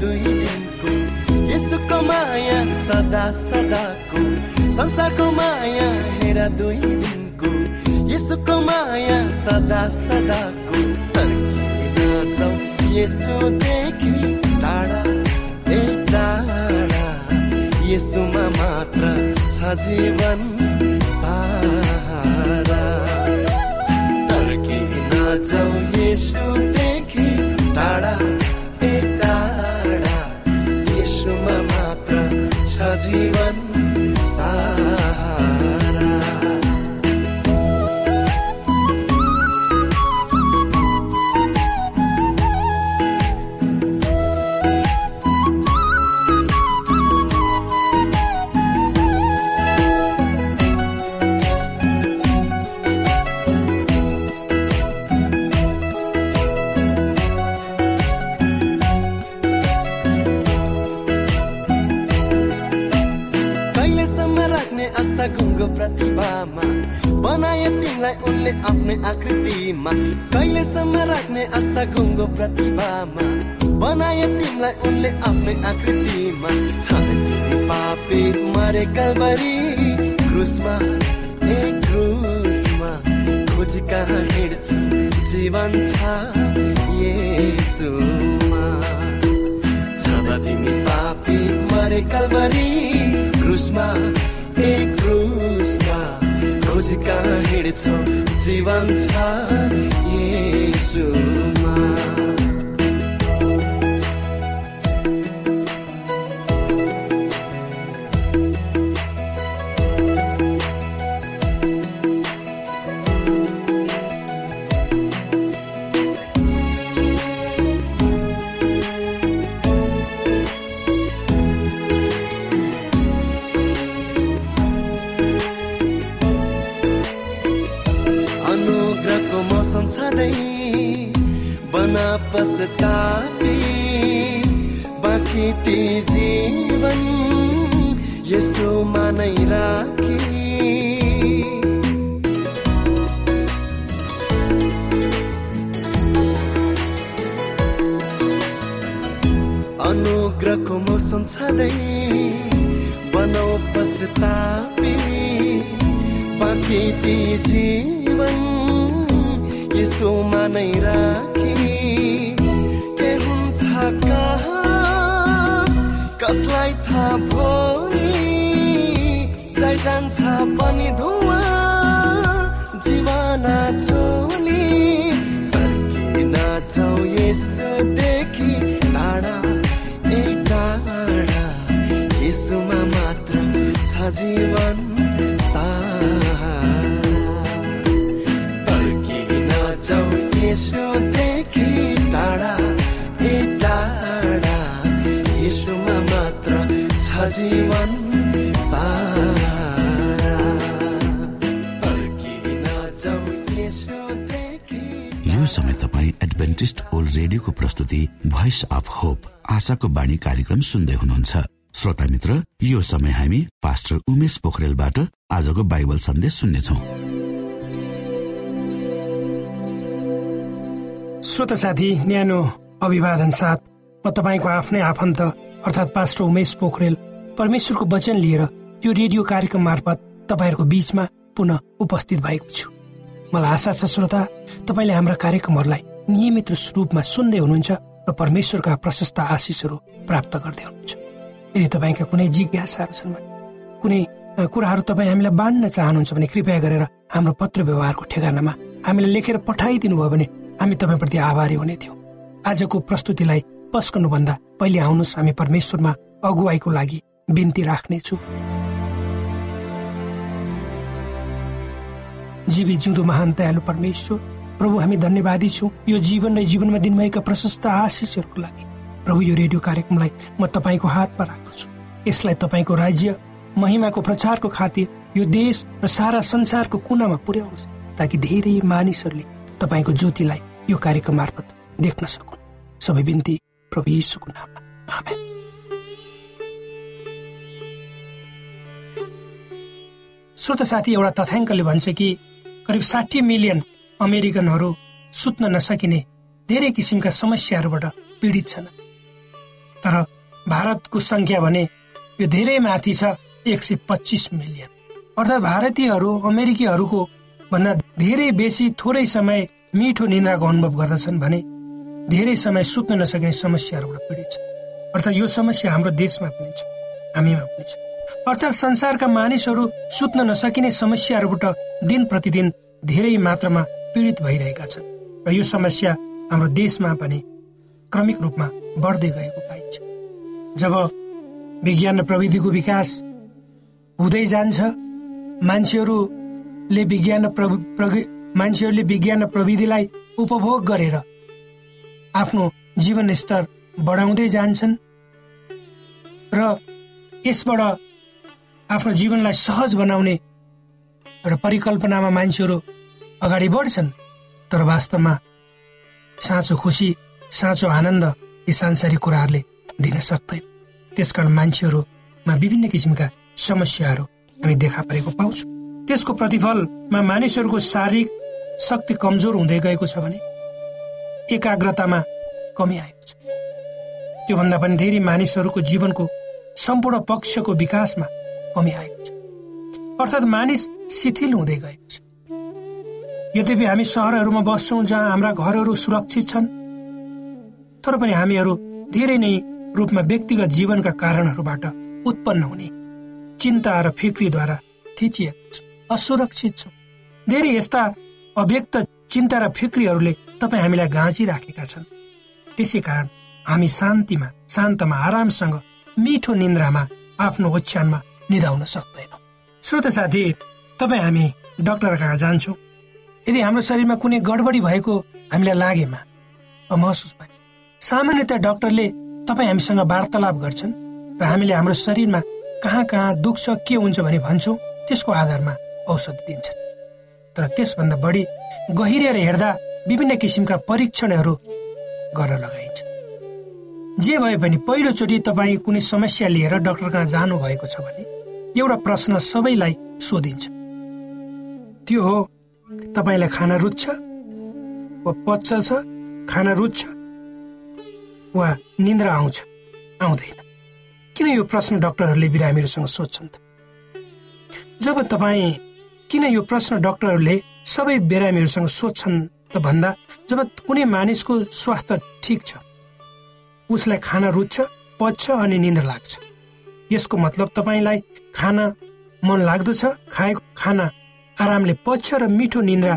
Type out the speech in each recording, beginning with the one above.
दुई दिनको यसुको माया सदा सदाको। संसारको माया हेरा दुई दिनको यसुको माया सदा सदाको। तर्किन जाउँ यसुदेखि टाढा ए टाढा। यसुमा मात्र छ जीवन सारा। जाउँ यसुदेखि टाढा। छ जीवन आफ्नै आकृतिमा तिमी पापी मरे कलबरी क्रुसमा ए क्रुसमा। खोजी कहाँ हिँड्छु जीवन छ तिमी पापी मरे कलबरी क्रुसमा ए क्रुसमा। खोजी कहाँ हिँड्छौ जीवन छ बाँकी ती जीवन यसोमा नै राखी। के हुन्छ कहाँ? कसलाई थाहा भोलि? जाइ जान्छ पनि धुवा जीवना चोली। फर्किन जाउँ यसोदेखि टाढा ए टाढा यसोमा मात्र छ जीवन। जीवन यो समय तपाईँ एडभेन्टिस्ट ओल्ड रेडियोको प्रस्तुति भोइस अफ होप आशाको बाणी कार्यक्रम सुन्दै हुनुहुन्छ। श्रोता मित्र यो समय हामी पास्टर उमेश पोखरेलबाट आजको बाइबल सन्देश सुन्नेछौ। श्रोत साथी न्यानो अभिवादन साथ म तपाईँको आफ्नै आफन्त अर्थात् पास्टर उमेश पोखरेल परमेश्वरको वचन लिएर यो रेडियो कार्यक्रम मार्फत तपाईँहरूको बीचमा पुनः उपस्थित भएको छु। मलाई आशा छ श्रोता तपाईँले हाम्रा कार्यक्रमहरूलाई नियमित रूपमा सुन्दै हुनुहुन्छ र परमेश्वरका प्रशस्त आशिषहरू प्राप्त गर्दै हुनुहुन्छ। यदि तपाईँका कुनै जिज्ञासाहरू छन् भने कुनै कुराहरू तपाईँ हामीलाई बाँड्न चाहनुहुन्छ भने कृपया गरेर हाम्रो पत्र व्यवहारको ठेगानामा हामीलाई लेखेर पठाइदिनु भयो भने हामी तपाईँप्रति आभारी हुने थियौँ। आजको प्रस्तुतिलाई पस्कनुभन्दा पहिले आउनुहोस् हामी परमेश्वरमा अगुवाईको लागि बिन्ती राख्नेछु जीवी जिउँदो महान दयालु परमेश्वर प्रभु हामी धन्यवादी छौँ यो जीवन र जीवनमा दिनुभएका प्रशस्त आशिषहरूको लागि प्रभु यो रेडियो कार्यक्रमलाई म तपाईँको हातमा राख्दछु यसलाई तपाईँको राज्य महिमाको प्रचारको खातिर यो देश र सारा संसारको कुनामा पुर्याउनुहोस् ताकि धेरै मानिसहरूले तपाईँको ज्योतिलाई यो कार्यक्रम मार्फत देख्न सकुन् सबै बिन्ती प्रभु यीशुको नाममा आमेन श्रोत साथी एउटा तथ्याङ्कले भन्छ कि करिब साठी मिलियन अमेरिकनहरू सुत्न नसकिने धेरै किसिमका समस्याहरूबाट पीडित छन्। तर भारतको सङ्ख्या भने यो धेरै माथि छ एक सय पच्चिस मिलियन। अर्थात् भारतीयहरू अमेरिकीहरूको भन्दा धेरै बेसी थोरै समय मिठो निन्द्राको अनुभव गर्दछन् भने धेरै समय सुत्न नसकिने समस्याहरूबाट पीडित छ अर्थात् यो समस्या हाम्रो देशमा पनि छ हामीमा पनि छ। अर्थात् संसारका मानिसहरू सुत्न नसकिने समस्याहरूबाट दिन प्रतिदिन धेरै मात्रामा पीडित भइरहेका छन् र यो समस्या हाम्रो देशमा पनि क्रमिक रूपमा बढ्दै गएको पाइन्छ। जब विज्ञान र प्रविधिको विकास हुँदै जान्छ मान्छेहरूले विज्ञान र प्रवि- मान्छेहरूले विज्ञान र प्रविधिलाई उपभोग गरेर आफ्नो जीवन स्तर बढाउँदै जान्छन् र यसबाट आफ्नो जीवनलाई सहज बनाउने एउटा परिकल्पनामा मान्छेहरू अगाडि बढ्छन् तर वास्तवमा साँचो खुसी साँचो आनन्द यी सांसारिक कुराहरूले दिन सक्दैन। त्यसकारण मान्छेहरूमा विभिन्न किसिमका समस्याहरू हामी देखा परेको पाउँछौँ। त्यसको प्रतिफलमा मानिसहरूको शारीरिक शक्ति कमजोर हुँदै गएको छ भने एकाग्रतामा कमी आएको छ। त्योभन्दा पनि धेरै मानिसहरूको जीवनको सम्पूर्ण पक्षको विकासमा कमी आएको छ। अर्थात् मानिस शिथिल हुँदै गएको छ। यद्यपि हामी सहरहरूमा बस्छौँ जहाँ हाम्रा घरहरू सुरक्षित छन् तर पनि हामीहरू धेरै नै रूपमा व्यक्तिगत जीवनका कारणहरूबाट उत्पन्न हुने चिन्ता र फिक्रीद्वारा थिचिएको छ। असुरक्षित छ। धेरै यस्ता अव्यक्त चिन्ता र फिक्रीहरूले तपाईँ हामीलाई गाँचिराखेका छन्। त्यसै कारण हामी शान्तिमा शान्तमा आरामसँग मिठो निन्द्रामा आफ्नो ओछ्यानमा निधाउन सक्दैनौँ। श्रोत साथी तपाईँ हामी डक्टर कहाँ जान्छौँ। यदि हाम्रो शरीरमा कुनै गडबडी भएको हामीलाई लागेमा महसुस भयो सामान्यतया डक्टरले तपाईँ हामीसँग वार्तालाप गर्छन् र हामीले हाम्रो शरीरमा कहाँ कहाँ दुख्छ के हुन्छ भने भन्छौँ त्यसको आधारमा औषधि दिन्छन्। तर त्यसभन्दा बढी गहिरेर हेर्दा विभिन्न किसिमका परीक्षणहरू गर्न लगाइन्छ। जे भए पनि पहिलोचोटि तपाईँ कुनै समस्या लिएर डक्टर कहाँ जानु भएको छ भने एउटा प्रश्न सबैलाई सोधिन्छ। त्यो हो तपाईँलाई खाना रुच्छ? वा पच्छ छ? खाना रुच्छ? वा निन्द्रा आउँछ? आउँदैन। किन यो प्रश्न डक्टरहरूले बिरामीहरूसँग सोध्छन् जब तपाईँ किन यो प्रश्न डक्टरहरूले सबै बिरामीहरूसँग सोध्छन् त भन्दा जब कुनै मानिसको स्वास्थ्य ठिक छ उसलाई खाना रुच्छ पच्छ अनि निन्द्रा लाग्छ। यसको मतलब तपाईँलाई खाना मन लाग्दछ खाएको खाना आरामले पच्छ र मिठो निन्द्रा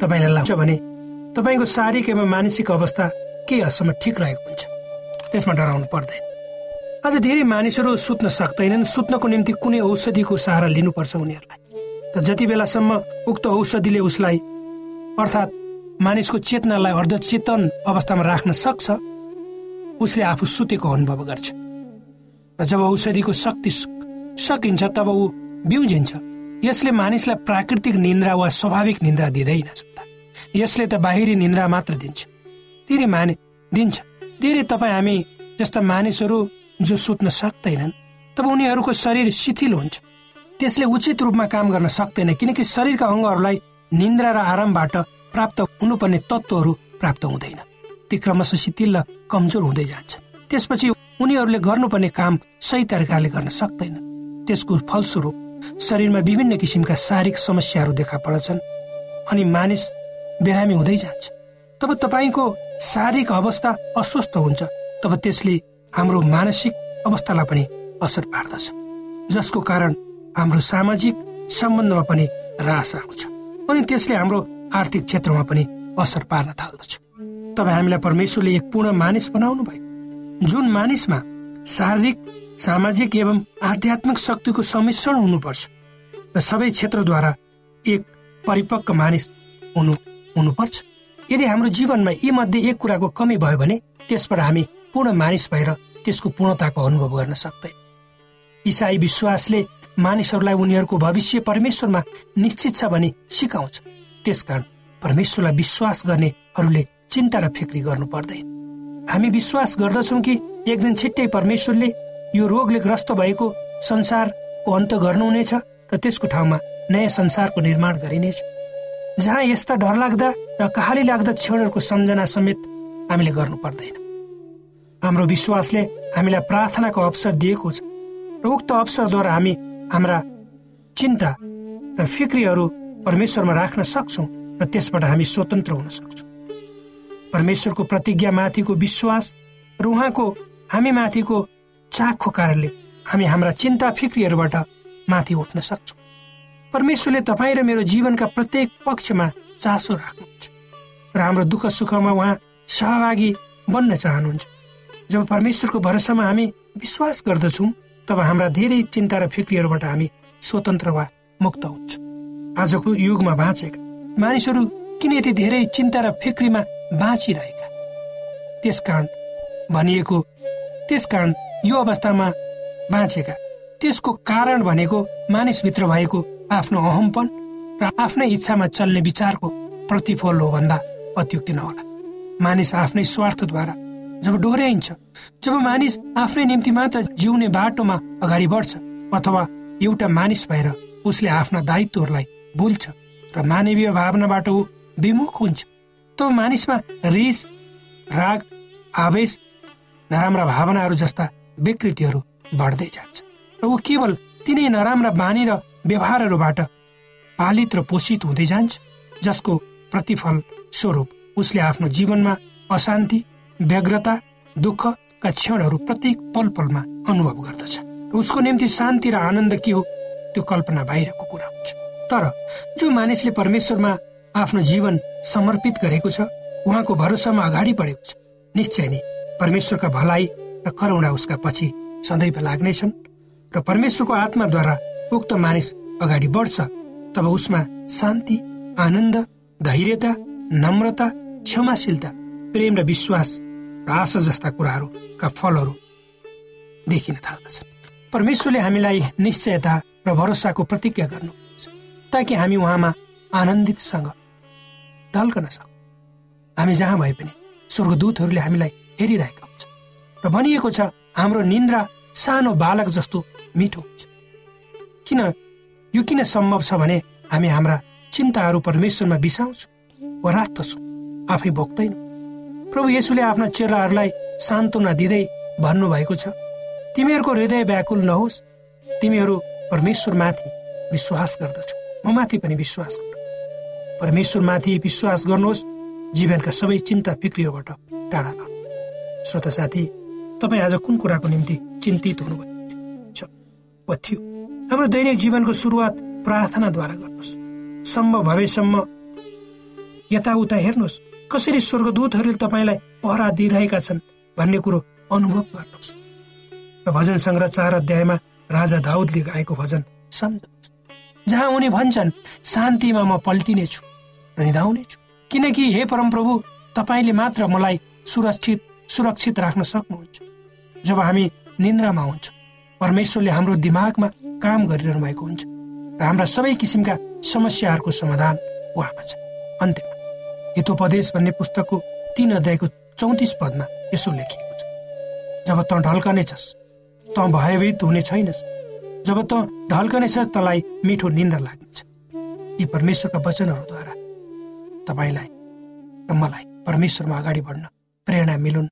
तपाईँलाई लाग्छ भने तपाईँको शारीरिक एवं मानसिक अवस्था केही हदसम्म ठिक रहेको हुन्छ। त्यसमा डराउनु पर्दैन। आज धेरै मानिसहरू सुत्न सक्दैनन्। सुत्नको निम्ति कुनै औषधिको सहारा लिनुपर्छ उनीहरूलाई। र जति बेलासम्म उक्त औषधिले उसलाई अर्थात् मानिसको चेतनालाई अर्धचेतन अवस्थामा राख्न सक्छ उसले आफू सुतेको अनुभव गर्छ। र जब औषधिको शक्ति सकिन्छ तब ऊ बिउजिन्छ। यसले मानिसलाई प्राकृतिक निन्द्रा वा स्वाभाविक निन्द्रा दिँदैन यसले त बाहिरी निन्द्रा मात्र दिन्छ। धेरै मानि दिन्छ। धेरै तपाईँ हामी जस्ता मानिसहरू जो सुत्न सक्दैनन् तब उनीहरूको शरीर शिथिल हुन्छ। त्यसले उचित रूपमा काम गर्न सक्दैन किनकि शरीरका अङ्गहरूलाई निन्द्रा र आरामबाट प्राप्त हुनुपर्ने तत्त्वहरू प्राप्त हुँदैन। ती क्रमशः शिथिल र कमजोर हुँदै जान्छ त्यसपछि उनीहरूले गर्नुपर्ने काम सही तरिकाले गर्न सक्दैन। त्यसको फलस्वरूप शरीरमा विभिन्न किसिमका शारीरिक समस्याहरू देखा पर्छन् अनि मानिस बिरामी हुँदै जान्छ। तब तपाईँको शारीरिक अवस्था अस्वस्थ हुन्छ तब त्यसले हाम्रो मानसिक अवस्थालाई पनि असर पार्दछ जसको कारण हाम्रो सामाजिक सम्बन्धमा पनि रास आउँछ अनि त्यसले हाम्रो आर्थिक क्षेत्रमा पनि असर पार्न थाल्दछ। तपाईँ हामीलाई परमेश्वरले एक पूर्ण मानिस बनाउनु भयो जुन मानिसमा शारीरिक सामाजिक एवं आध्यात्मिक शक्तिको सम्मिश्रण हुनुपर्छ र सबै क्षेत्रद्वारा एक परिपक्व मानिस हुनु हुनुपर्छ। यदि हाम्रो जीवनमा यी मध्ये एक कुराको कमी भयो भने त्यसबाट हामी पूर्ण मानिस भएर त्यसको पूर्णताको अनुभव गर्न सक्दैन इसाई विश्वासले मानिसहरूलाई उनीहरूको भविष्य परमेश्वरमा निश्चित छ भने सिकाउँछ। त्यसकारण परमेश्वरलाई विश्वास गर्नेहरूले चिन्ता र फिक्री गर्नु पर्दैन। हामी विश्वास गर्दछौँ कि एक दिन छिट्टै परमेश्वरले यो रोगले ग्रस्त भएको संसारको अन्त गर्नुहुनेछ र त्यसको ठाउँमा नयाँ संसारको निर्माण गरिनेछ। जहाँ यस्ता डरलाग्दा र कहाली लाग्दा क्षणहरूको सम्झना समेत हामीले गर्नु पर्दैन। हाम्रो विश्वासले हामीलाई प्रार्थनाको अवसर दिएको छ। र उक्त अवसरद्वारा हामी हाम्रा चिन्ता र फिक्रीहरू परमेश्वरमा राख्न सक्छौँ र त्यसबाट हामी स्वतन्त्र हुन सक्छौँ। परमेश्वरको प्रतिज्ञामाथिको विश्वास र उहाँको हामी माथिको चाखको कारणले हामी हाम्रा चिन्ता फिक्रीहरूबाट माथि उठ्न सक्छौँ। परमेश्वरले तपाईँ र मेरो जीवनका प्रत्येक पक्षमा चासो राख्नुहुन्छ र हाम्रो दुःख सुखमा उहाँ सहभागी बन्न चाहनुहुन्छ। जब परमेश्वरको भरोसामा हामी विश्वास गर्दछौँ तब हाम्रा धेरै चिन्ता र फिक्रीहरूबाट हामी स्वतन्त्र वा मुक्त हुन्छौँ। आजको युगमा बाँचेका मानिसहरू किन यति धेरै चिन्ता र फिक्रीमा बाँचिरहेका। त्यसकारण भनिएको त्यसकारण यो अवस्थामा बाँचेका। त्यसको कारण भनेको मानिसभित्र भएको आफ्नो अहमपन र आफ्नै इच्छामा चल्ने विचारको प्रतिफल हो भन्दा अत्युक्ति नहोला। मानिस आफ्नै स्वार्थद्वारा जब डोर्याइन्छ जब मानिस आफ्नै निम्ति मात्र जिउने बाटोमा अगाडि बढ्छ अथवा एउटा मानिस भएर उसले आफ्ना दायित्वहरूलाई भुल्छ र मानवीय भावनाबाट ऊ विमुख हुन्छ तब मानिसमा रिस राग आवेश नराम्रा भावनाहरू जस्ता विकृतिहरू बढ्दै जान्छ। र ऊ केवल तिनै नराम्रा बानी र व्यवहारहरूबाट पालित र पोषित हुँदै जान्छ जसको प्रतिफल स्वरूप उसले आफ्नो जीवनमा अशान्ति व्यग्रता दुःखका क्षणहरू प्रत्येक पल पलमा अनुभव गर्दछ। उसको निम्ति शान्ति र आनन्द के हो त्यो कल्पना बाहिरको कुरा हुन्छ। तर जो मानिसले परमेश्वरमा आफ्नो जीवन समर्पित गरेको छ उहाँको भरोसामा अगाडि बढेको छ। निश्चय नै परमेश्वरका भलाइ र करुणा उसका पछि सदैव लाग्नेछन् र परमेश्वरको आत्माद्वारा उक्त मानिस अगाडि बढ्छ तब उसमा शान्ति आनन्द धैर्यता नम्रता क्षमाशीलता प्रेम र विश्वास र आशा जस्ता कुराहरूका फलहरू देखिन थाल्दछन्। परमेश्वरले हामीलाई निश्चयता र भरोसाको प्रतिज्ञा गर्नुहुन्छ ताकि हामी उहाँमा आनन्दितसँग ढल्कन सकौँ। हामी जहाँ भए पनि स्वर्गदूतहरूले हामीलाई हेरिरहेका हुन्छ। र भनिएको छ हाम्रो निन्द्रा सानो बालक जस्तो मिठो हुन्छ। किन यो किन सम्भव छ भने हामी हाम्रा चिन्ताहरू परमेश्वरमा बिसाउँछौँ वा राख्दछौँ आफै भोग्दैनौँ। प्रभु येसुले आफ्ना चेलाहरूलाई सान्त्वना दिँदै भन्नुभएको छ तिमीहरूको हृदय व्याकुल नहोस्। तिमीहरू परमेश्वरमाथि विश्वास गर्दछौ। म माथि पनि विश्वास गर परमेश्वरमाथि विश्वास गर्नुहोस् जीवनका सबै चिन्ता फिक्रियोबाट टाढा गर्नु श्रोता साथी तपाईँ आज कुन कुराको निम्ति चिन्तित हुनुभएको थियो हाम्रो दैनिक जीवनको सुरुवात प्रार्थनाद्वारा गर्नुहोस्। सम्भव भएसम्म यताउता हेर्नुहोस् कसरी स्वर्गदूतहरूले तपाईँलाई पहरा दिइरहेका छन् भन्ने कुरो अनुभव गर्नुहोस्। र भजन सङ्ग्रह चार अध्यायमा राजा दाउदले गाएको भजन सम्झनुहोस्। जहाँ उनी भन्छन् शान्तिमा म पल्टिनेछु र निधाउनेछु किनकि हे परमप्रभु तपाईँले मात्र मलाई सुरक्षित सुरक्षित राख्न सक्नुहुन्छ। जब हामी निन्द्रामा हुन्छौँ परमेश्वरले हाम्रो दिमागमा काम गरिरहनु भएको हुन्छ र हाम्रा सबै किसिमका समस्याहरूको समाधान उहाँमा छ। अन्त्यमा हितोपदेश भन्ने पुस्तकको तीन अध्यायको चौतिस पदमा यसो लेखिएको छ। जब तँ ढल्कनेछस् तँ भयभीत हुने छैनस् जब तँ ढल्कनेछस् तँलाई मिठो निन्द्रा लाग्नेछ। यी परमेश्वरका वचनहरूद्वारा। तपाईँलाई र मलाई परमेश्वरमा अगाडि बढ्न प्रेरणा मिलुन्।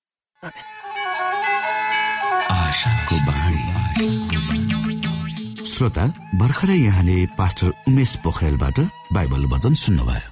श्रोता भर्खरै यहाँले पास्टर उमेश पोखरेलबाट बाइबल वचन सुन्नुभयो।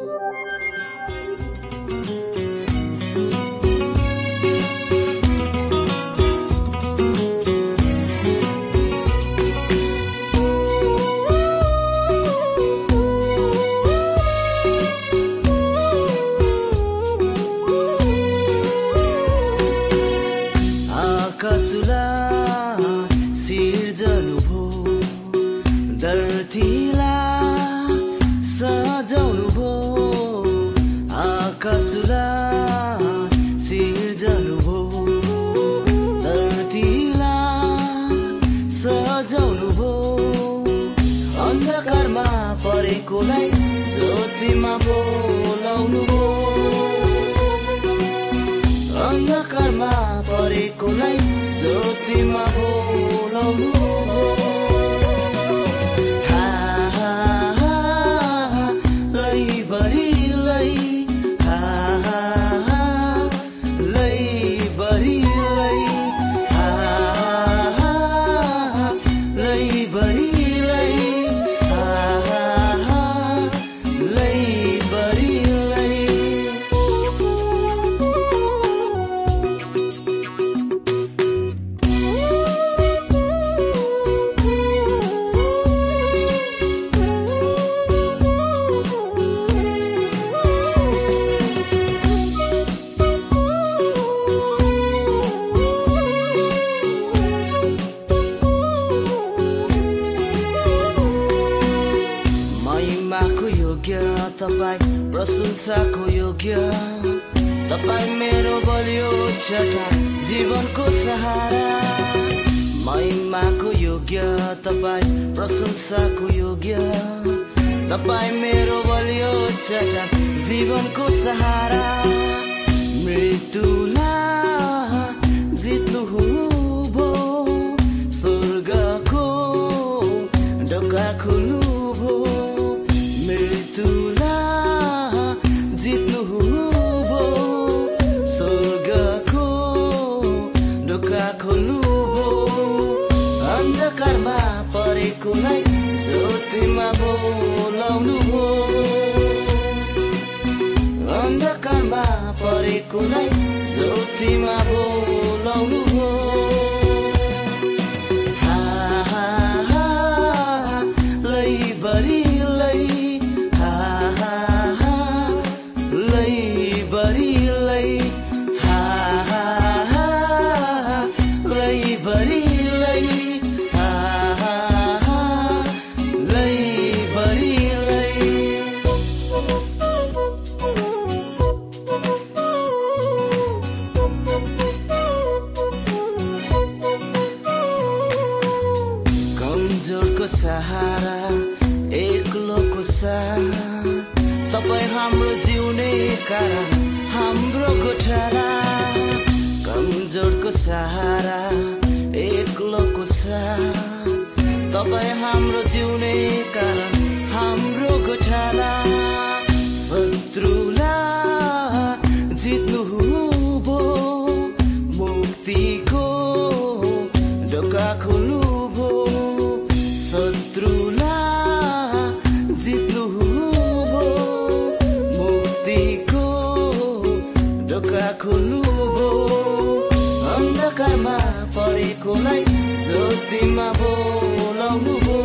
ज्योतिमा बोलाउनु भो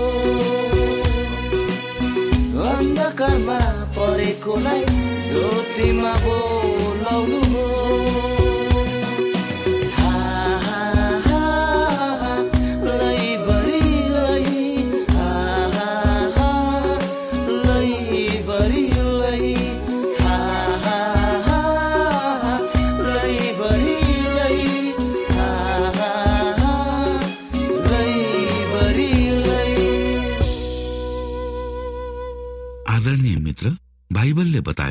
अन्धकारमा परेकोलाई ज्योतिमा बोलाउनु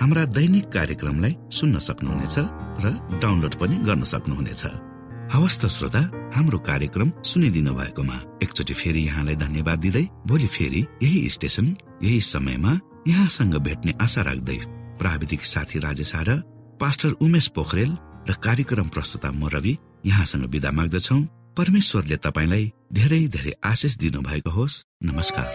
हाम्रा दैनिक कार्यक्रमलाई सुन्न सक्नुहुनेछ र डाउनलोड पनि गर्न सक्नुहुनेछ। हवस् त श्रोता हाम्रो कार्यक्रम सुनिदिनु भएकोमा एकचोटि फेरि यहाँलाई धन्यवाद दिँदै भोलि फेरि यही स्टेशन यही समयमा यहाँसँग भेट्ने आशा राख्दै प्राविधिक साथी राजेश पास्टर उमेश पोखरेल र कार्यक्रम प्रस्तुता म रवि यहाँसँग विदा माग्दछौ। परमेश्वरले तपाईँलाई धेरै धेरै आशिष दिनु भएको होस्। नमस्कार।